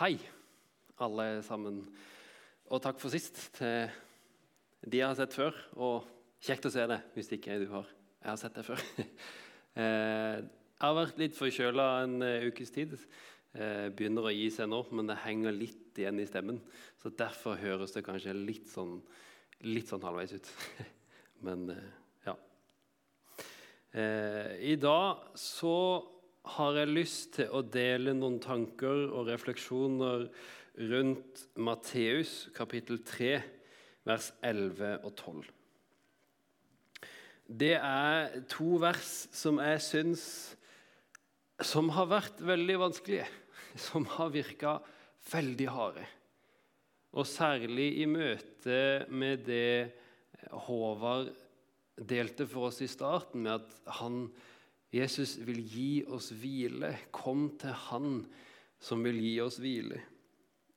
Hei, alle sammen. Og takk for sist til de jeg har sett før. Og kjekt å se det, hvis ikke du har. Jeg har sett det før. Eh, jeg har vært litt forkjøla en eh, ukes tid. Eh, begynner å gi seg nå, men det henger litt igjen i stemmen. Så derfor høres det kanskje litt sånn, litt sånn halvveis ut. Men ja. I dag så har jeg lyst til å dele noen tanker og refleksjoner rundt Matteus kapittel 3, vers 11 og 12 det er to vers som jeg syns som har vært veldig vanskelige. Som har virka veldig harde. Og særlig i møte med det Håvard delte for oss i starten, med at han, Jesus vil gi oss hvile. Kom til Han som vil gi oss hvile.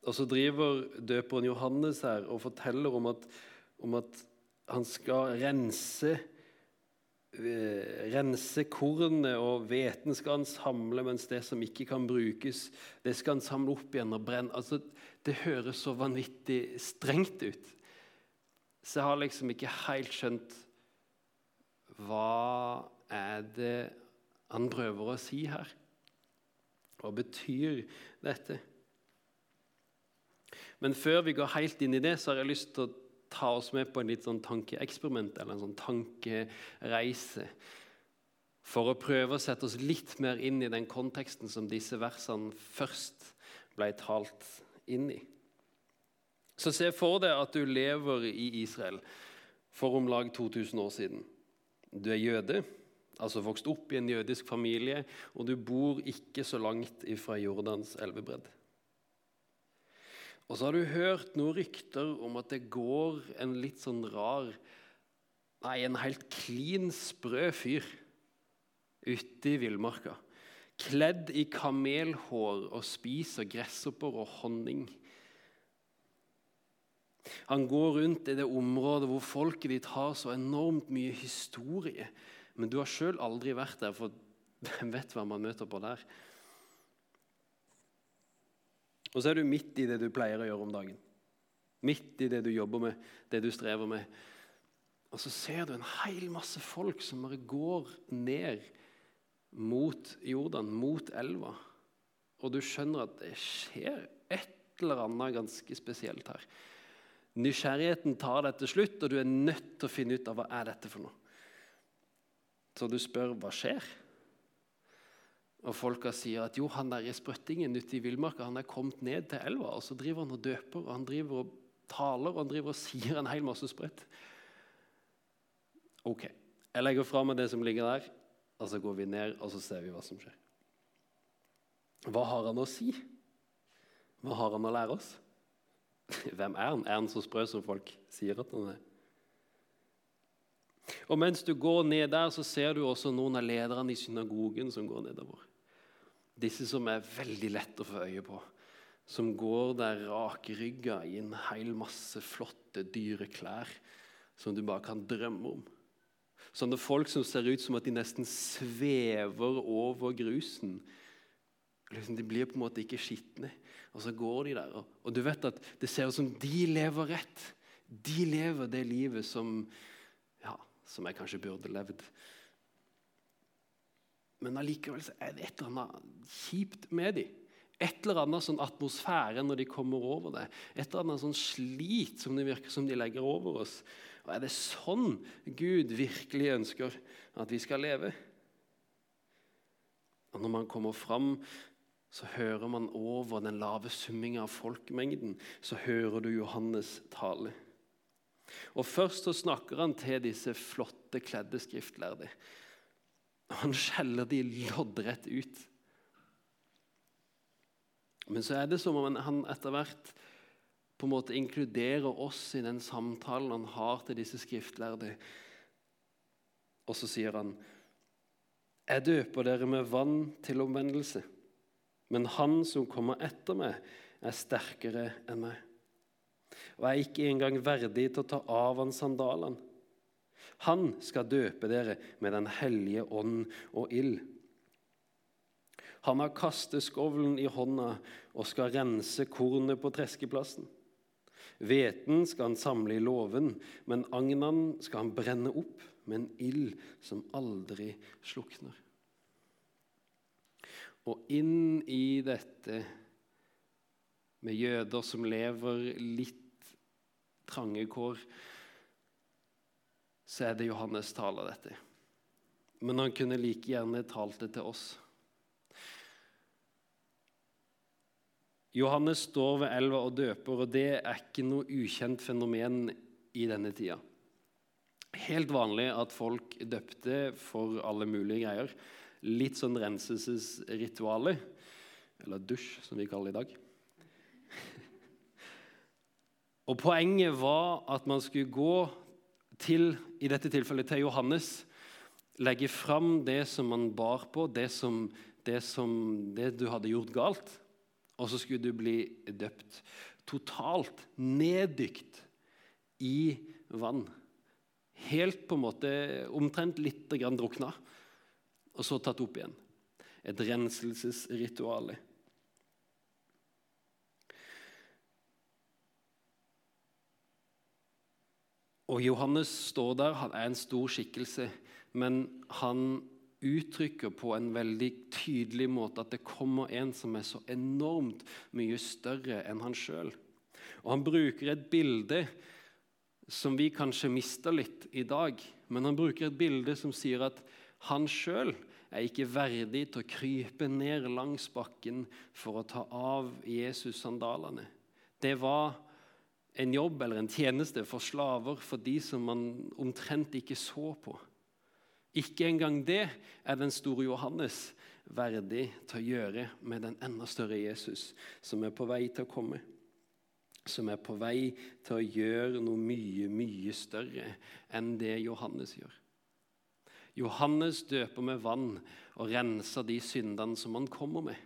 Og så driver døperen Johannes her og forteller om at, om at han skal rense Eh, rense kornet, og hveten skal han samle, mens det som ikke kan brukes, det skal han samle opp igjen og brenne. Altså, det høres så vanvittig strengt ut. Så jeg har liksom ikke helt skjønt hva er det han prøver å si her? Hva betyr dette? Men før vi går helt inn i det, så har jeg lyst til å ta oss med på en litt sånn tankeeksperiment eller en sånn tankereise. For å prøve å sette oss litt mer inn i den konteksten som disse versene først ble talt inn i. Så se for deg at du lever i Israel for om lag 2000 år siden. Du er jøde, altså vokst opp i en jødisk familie, og du bor ikke så langt ifra Jordans elvebredd. Og så har du hørt noen rykter om at det går en litt sånn rar Nei, en helt klin sprø fyr ute i villmarka. Kledd i kamelhår og spiser gresshopper og honning. Han går rundt i det området hvor folket ditt har så enormt mye historie. Men du har sjøl aldri vært der, for hvem vet hva man møter på der? Og så er du midt i det du pleier å gjøre om dagen. Midt i det du jobber med, det du strever med. Og så ser du en hel masse folk som bare går ned mot Jordan, mot elva. Og du skjønner at det skjer et eller annet ganske spesielt her. Nysgjerrigheten tar deg til slutt, og du er nødt til å finne ut av hva er dette for noe. Så du spør hva skjer? Og folka sier at jo, han der sprøttingen ute i villmarka han er kommet ned til elva, og så driver han og døper og han driver og taler og han driver og sier en hel masse sprøtt. Ok, jeg legger fra meg det som ligger der, og så går vi ned og så ser vi hva som skjer. Hva har han å si? Hva har han å lære oss? Hvem er han? Er han så sprø som folk sier at han er? Og Mens du går ned der, så ser du også noen av lederne i synagogen som går nedover. Disse som er veldig lett å få øye på. Som går der rakrygga i en hel masse flotte, dyre klær som du bare kan drømme om. Sånne folk som ser ut som at de nesten svever over grusen. Liksom, de blir på en måte ikke skitne. Og så går de der. Og, og du vet at det ser ut som de lever rett. De lever det livet som, som jeg kanskje burde levd. Men allikevel er det et eller annet kjipt med dem. Et eller annet sånn atmosfære når de kommer over det. Et eller annet sånn slit som det virker som de legger over oss. Og Er det sånn Gud virkelig ønsker at vi skal leve? Og Når man kommer fram, så hører man over den lave summinga av folkemengden. Så hører du Johannes tale. Og Først så snakker han til disse flotte kledde skriftlærde. Han skjeller de loddrett ut. Men så er det som om han etter hvert på en måte inkluderer oss i den samtalen han har til disse skriftlærde. Og så sier han, 'Jeg døper dere med vann til omvendelse.' 'Men han som kommer etter meg, er sterkere enn meg.' 'Og er ikke engang verdig til å ta av han sandalene.' Han skal døpe dere med Den hellige ånd og ild. Han har kasteskovlen i hånda, og skal rense kornet på treskeplassen. Hveten skal han samle i låven, men agnan skal han brenne opp med en ild som aldri slukner. Og inn i dette med jøder som lever litt trange kår, så er det Johannes taler dette. Men han kunne like gjerne talt det til oss. Johannes står ved elva og døper, og det er ikke noe ukjent fenomen i denne tida. Helt vanlig at folk døpte for alle mulige greier. Litt sånn renselsesritualer, eller dusj, som vi kaller det i dag. Og Poenget var at man skulle gå til, i dette tilfellet til Johannes, legge fram det som man bar på, det, som, det, som, det du hadde gjort galt og så skulle du bli døpt. Totalt neddykt i vann. Helt på en måte omtrent litt drukna, og så tatt opp igjen. Et renselsesritual. Og Johannes står der, han er en stor skikkelse, men han uttrykker på en veldig tydelig måte at det kommer en som er så enormt mye større enn han sjøl. Og han bruker et bilde som vi kanskje mister litt i dag. Men han bruker et bilde som sier at han sjøl er ikke verdig til å krype ned langs bakken for å ta av Jesus-sandalene. Det var en jobb eller en tjeneste for slaver, for de som man omtrent ikke så på. Ikke engang det er den store Johannes verdig til å gjøre med den enda større Jesus som er på vei til å komme. Som er på vei til å gjøre noe mye, mye større enn det Johannes gjør. Johannes døper med vann og renser de syndene som han kommer med.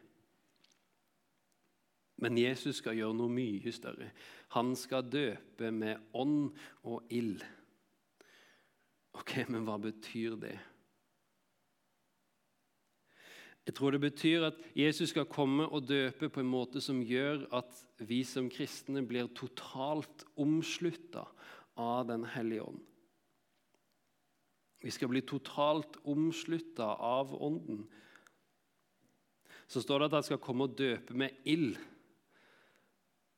Men Jesus skal gjøre noe mye større. Han skal døpe med ånd og ild. Ok, men hva betyr det? Jeg tror det betyr at Jesus skal komme og døpe på en måte som gjør at vi som kristne blir totalt omslutta av Den hellige ånd. Vi skal bli totalt omslutta av Ånden. Så står det at han skal komme og døpe med ild.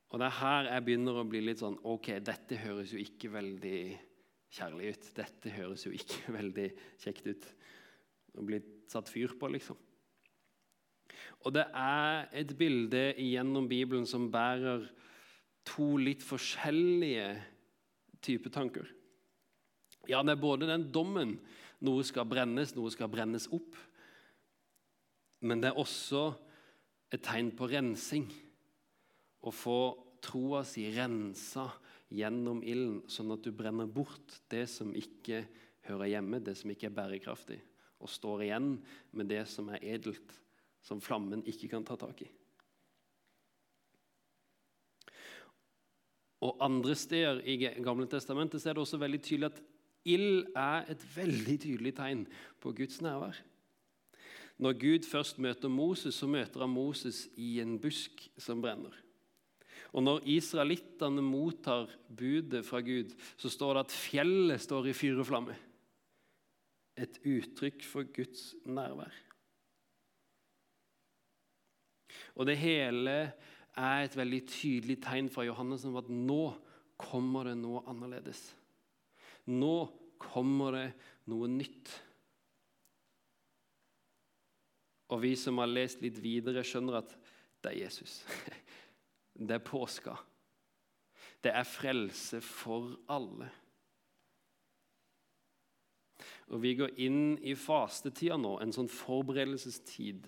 Og det er her jeg begynner å bli litt sånn Ok, dette høres jo ikke veldig kjærlig ut. Dette høres jo ikke veldig kjekt ut. Å bli satt fyr på, liksom. Og det er et bilde gjennom Bibelen som bærer to litt forskjellige typer tanker. Ja, det er både den dommen noe skal brennes, noe skal brennes opp. Men det er også et tegn på rensing. Å få troa si rensa gjennom ilden, sånn at du brenner bort det som ikke hører hjemme, det som ikke er bærekraftig, og står igjen med det som er edelt, som flammen ikke kan ta tak i. Og Andre steder i Gamle testamentet er det også veldig tydelig at ild er et veldig tydelig tegn på Guds nærvær. Når Gud først møter Moses, så møter han Moses i en busk som brenner. Og Når israelittene mottar budet fra Gud, så står det at fjellet står i fyr og flamme. Et uttrykk for Guds nærvær. Og det hele er et veldig tydelig tegn fra Johannes om at nå kommer det noe annerledes. Nå kommer det noe nytt. Og vi som har lest litt videre, skjønner at det er Jesus. Det er påska. Det er frelse for alle. Og Vi går inn i fastetida nå, en sånn forberedelsestid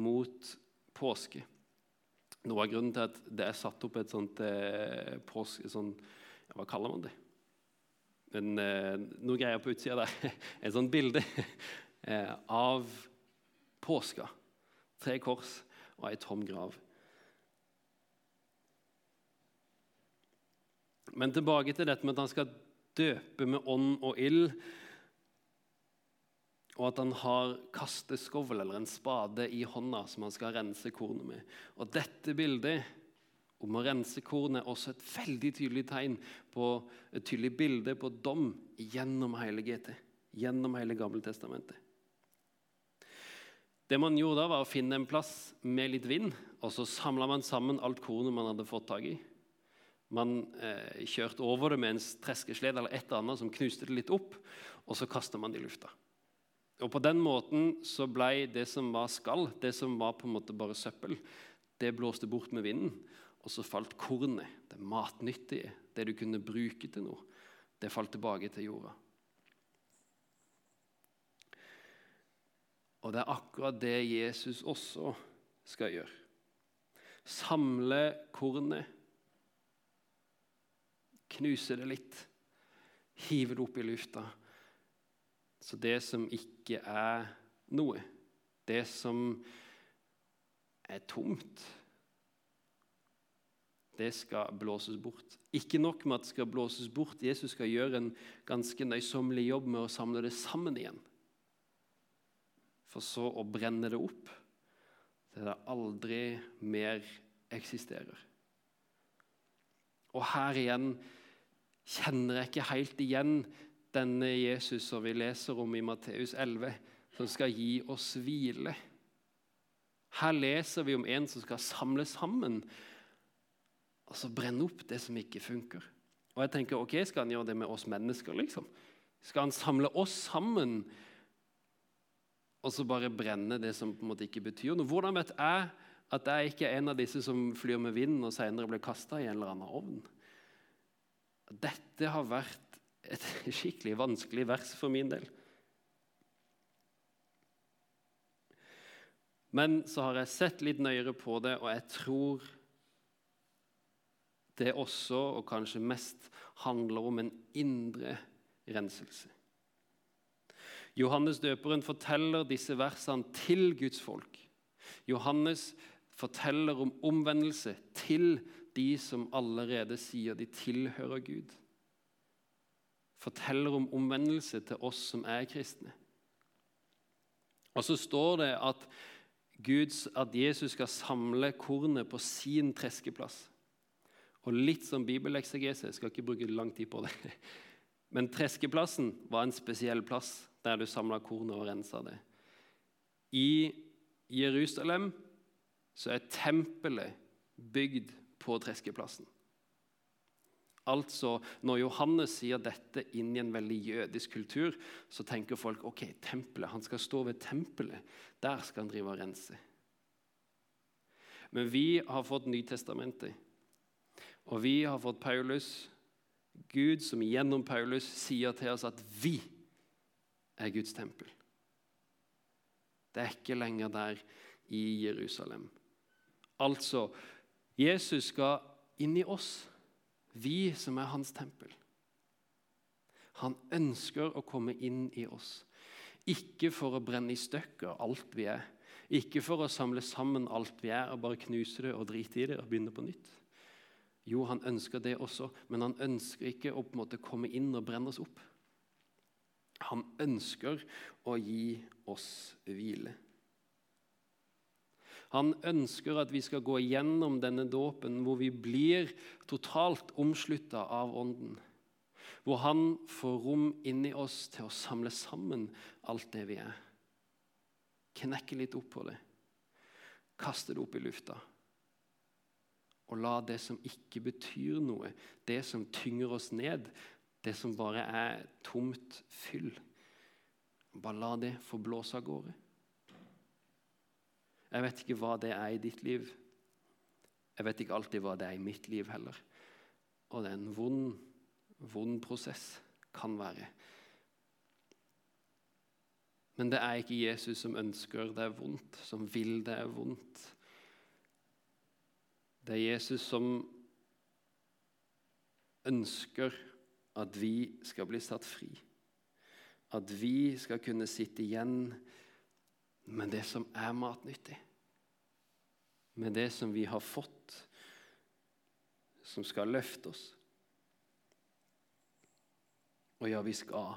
mot påske. Noe av grunnen til at det er satt opp et sånt eh, påske... Sånn, hva kaller man det? En, eh, noe greier på utsida der. Et sånt bilde eh, av påska. Tre kors og ei tom grav. Men tilbake til dette med at han skal døpe med ånd og ild. og at han har kasteskovl eller en spade i hånda som han skal rense kornet med. Og dette bildet om å rense kornet er også et veldig tydelig tegn på et tydelig bilde på dom gjennom hele GT, gjennom hele Gamle testamentet. Det man gjorde da, var å finne en plass med litt vind, og så samla man sammen alt kornet man hadde fått tak i. Man eh, kjørte over det med en treskeslede eller et eller annet som knuste det litt opp, og så kasta man det i lufta. Og På den måten så ble det som var skall, det som var på en måte bare søppel, det blåste bort med vinden. Og så falt kornet, det matnyttige, det du kunne bruke til noe, det falt tilbake til jorda. Og det er akkurat det Jesus også skal gjøre. Samle kornet, knuse det litt, Hiver det opp i lufta. Så det som ikke er noe, det som er tomt, det skal blåses bort. Ikke nok med at det skal blåses bort, Jesus skal gjøre en ganske nøysommelig jobb med å samle det sammen igjen for så å brenne det opp til det aldri mer eksisterer. Og her igjen kjenner jeg ikke helt igjen denne Jesus som vi leser om i Matteus 11, som skal gi oss hvile. Her leser vi om en som skal samle sammen, og så brenne opp det som ikke funker. Og jeg tenker, ok, Skal han gjøre det med oss mennesker? liksom? Skal han samle oss sammen og så bare brenne det som på en måte ikke betyr noe. Hvordan vet jeg at jeg ikke er en av disse som flyr med vinden og senere blir kasta i en eller annen ovn? Dette har vært et skikkelig vanskelig vers for min del. Men så har jeg sett litt nøyere på det, og jeg tror det også, og kanskje mest, handler om en indre renselse. Johannes døperen forteller disse versene til Guds folk. Johannes forteller om omvendelse til de som allerede sier de tilhører Gud. Forteller om omvendelse til oss som er kristne. Og så står det at, Guds, at Jesus skal samle kornet på sin treskeplass. Og litt som bibeleksegese, jeg skal ikke bruke lang tid på det. Men treskeplassen var en spesiell plass der du samla kornet og rensa det. I Jerusalem så er tempelet bygd på treskeplassen. Altså, Når Johannes sier dette inn i en veldig jødisk kultur, så tenker folk ok, tempelet, han skal stå ved tempelet. Der skal han drive og rense. Men vi har fått Nytestamentet, og vi har fått Paulus. Gud som gjennom Paulus sier til oss at vi er Guds tempel. Det er ikke lenger der i Jerusalem. Altså, Jesus skal inn i oss, vi som er hans tempel. Han ønsker å komme inn i oss. Ikke for å brenne i stykker alt vi er. Ikke for å samle sammen alt vi er, og bare knuse det og drite i det og begynne på nytt. Jo, han ønsker det også, men han ønsker ikke å på en måte komme inn og brenne oss opp. Han ønsker å gi oss hvile. Han ønsker at vi skal gå gjennom denne dåpen hvor vi blir totalt omslutta av Ånden. Hvor han får rom inni oss til å samle sammen alt det vi er. Knekke litt opp på det. Kaste det opp i lufta. Og la det som ikke betyr noe, det som tynger oss ned, det som bare er tomt fyll. Bare la det få blåse av gårde. Jeg vet ikke hva det er i ditt liv. Jeg vet ikke alltid hva det er i mitt liv heller. Og det er en vond, vond prosess. Kan være. Men det er ikke Jesus som ønsker det er vondt, som vil det er vondt. Det er Jesus som ønsker at vi skal bli satt fri. At vi skal kunne sitte igjen med det som er matnyttig. Med det som vi har fått, som skal løfte oss. Og ja, vi skal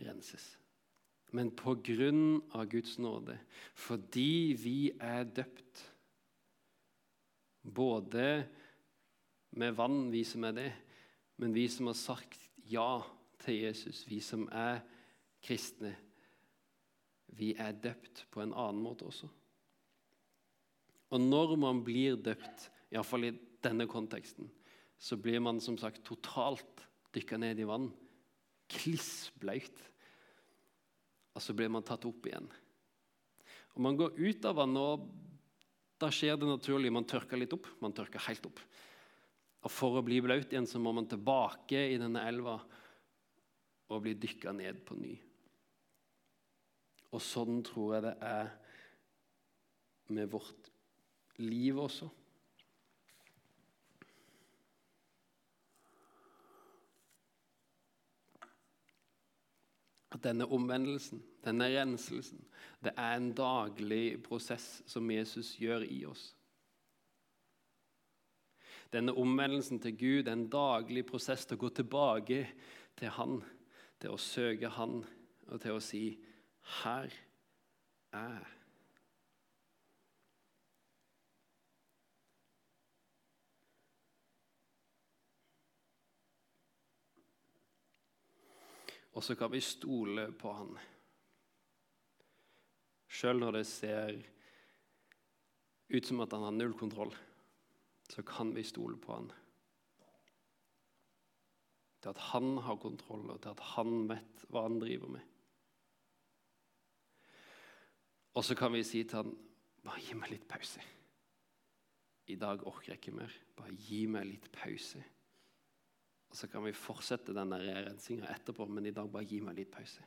renses. men på grunn av Guds nåde. Fordi vi er døpt. Både med vann, vi som er det, men vi som har sagt ja til Jesus, vi som er kristne, vi er døpt på en annen måte også. Og når man blir døpt, iallfall i denne konteksten, så blir man som sagt totalt dykka ned i vann. Klissblaut. Og så blir man tatt opp igjen. Og Man går ut av vannet, og da skjer det naturlig. Man tørker litt opp. Man tørker helt opp. Og For å bli blaut igjen så må man tilbake i denne elva og bli dykka ned på ny. Og sånn tror jeg det er med vårt liv også. At denne omvendelsen, denne renselsen, det er en daglig prosess som Jesus gjør i oss. Denne omvendelsen til Gud er en daglig prosess til å gå tilbake til Han, til å søke Han og til å si 'Her er jeg'. Og så kan vi stole på han. Sjøl når det ser ut som at han har null kontroll, så kan vi stole på han. Til at han har kontroll, og til at han vet hva han driver med. Og så kan vi si til han, bare gi meg litt pause. I dag orker jeg ikke mer. Bare gi meg litt pause. Og så kan vi fortsette denne rensinga etterpå, men i dag bare gi meg litt pause.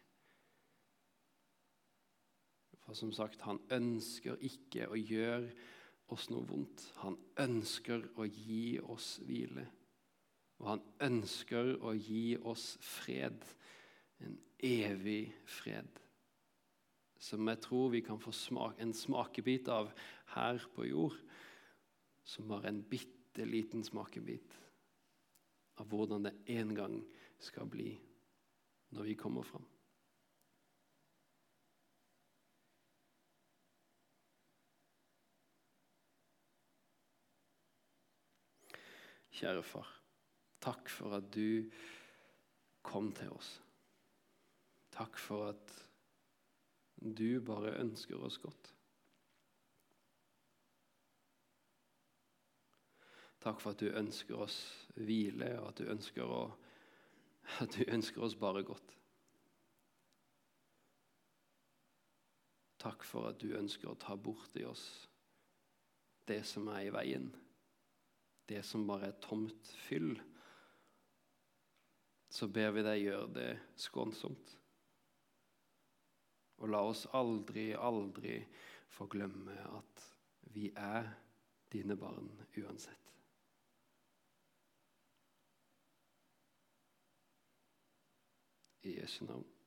For som sagt, han ønsker ikke å gjøre oss noe vondt. Han ønsker å gi oss hvile. Og han ønsker å gi oss fred. En evig fred. Som jeg tror vi kan få smak, en smakebit av her på jord. Som bare en bitte liten smakebit av hvordan det en gang skal bli når vi kommer fram. Kjære far, takk for at du kom til oss. Takk for at du bare ønsker oss godt. Takk for at du ønsker oss hvile, og at du ønsker, å, at du ønsker oss bare godt. Takk for at du ønsker å ta bort i oss det som er i veien, det som bare er tomt fyll. Så ber vi deg gjøre det skånsomt. Og la oss aldri, aldri få glemme at vi er dine barn uansett. I Jesu navn.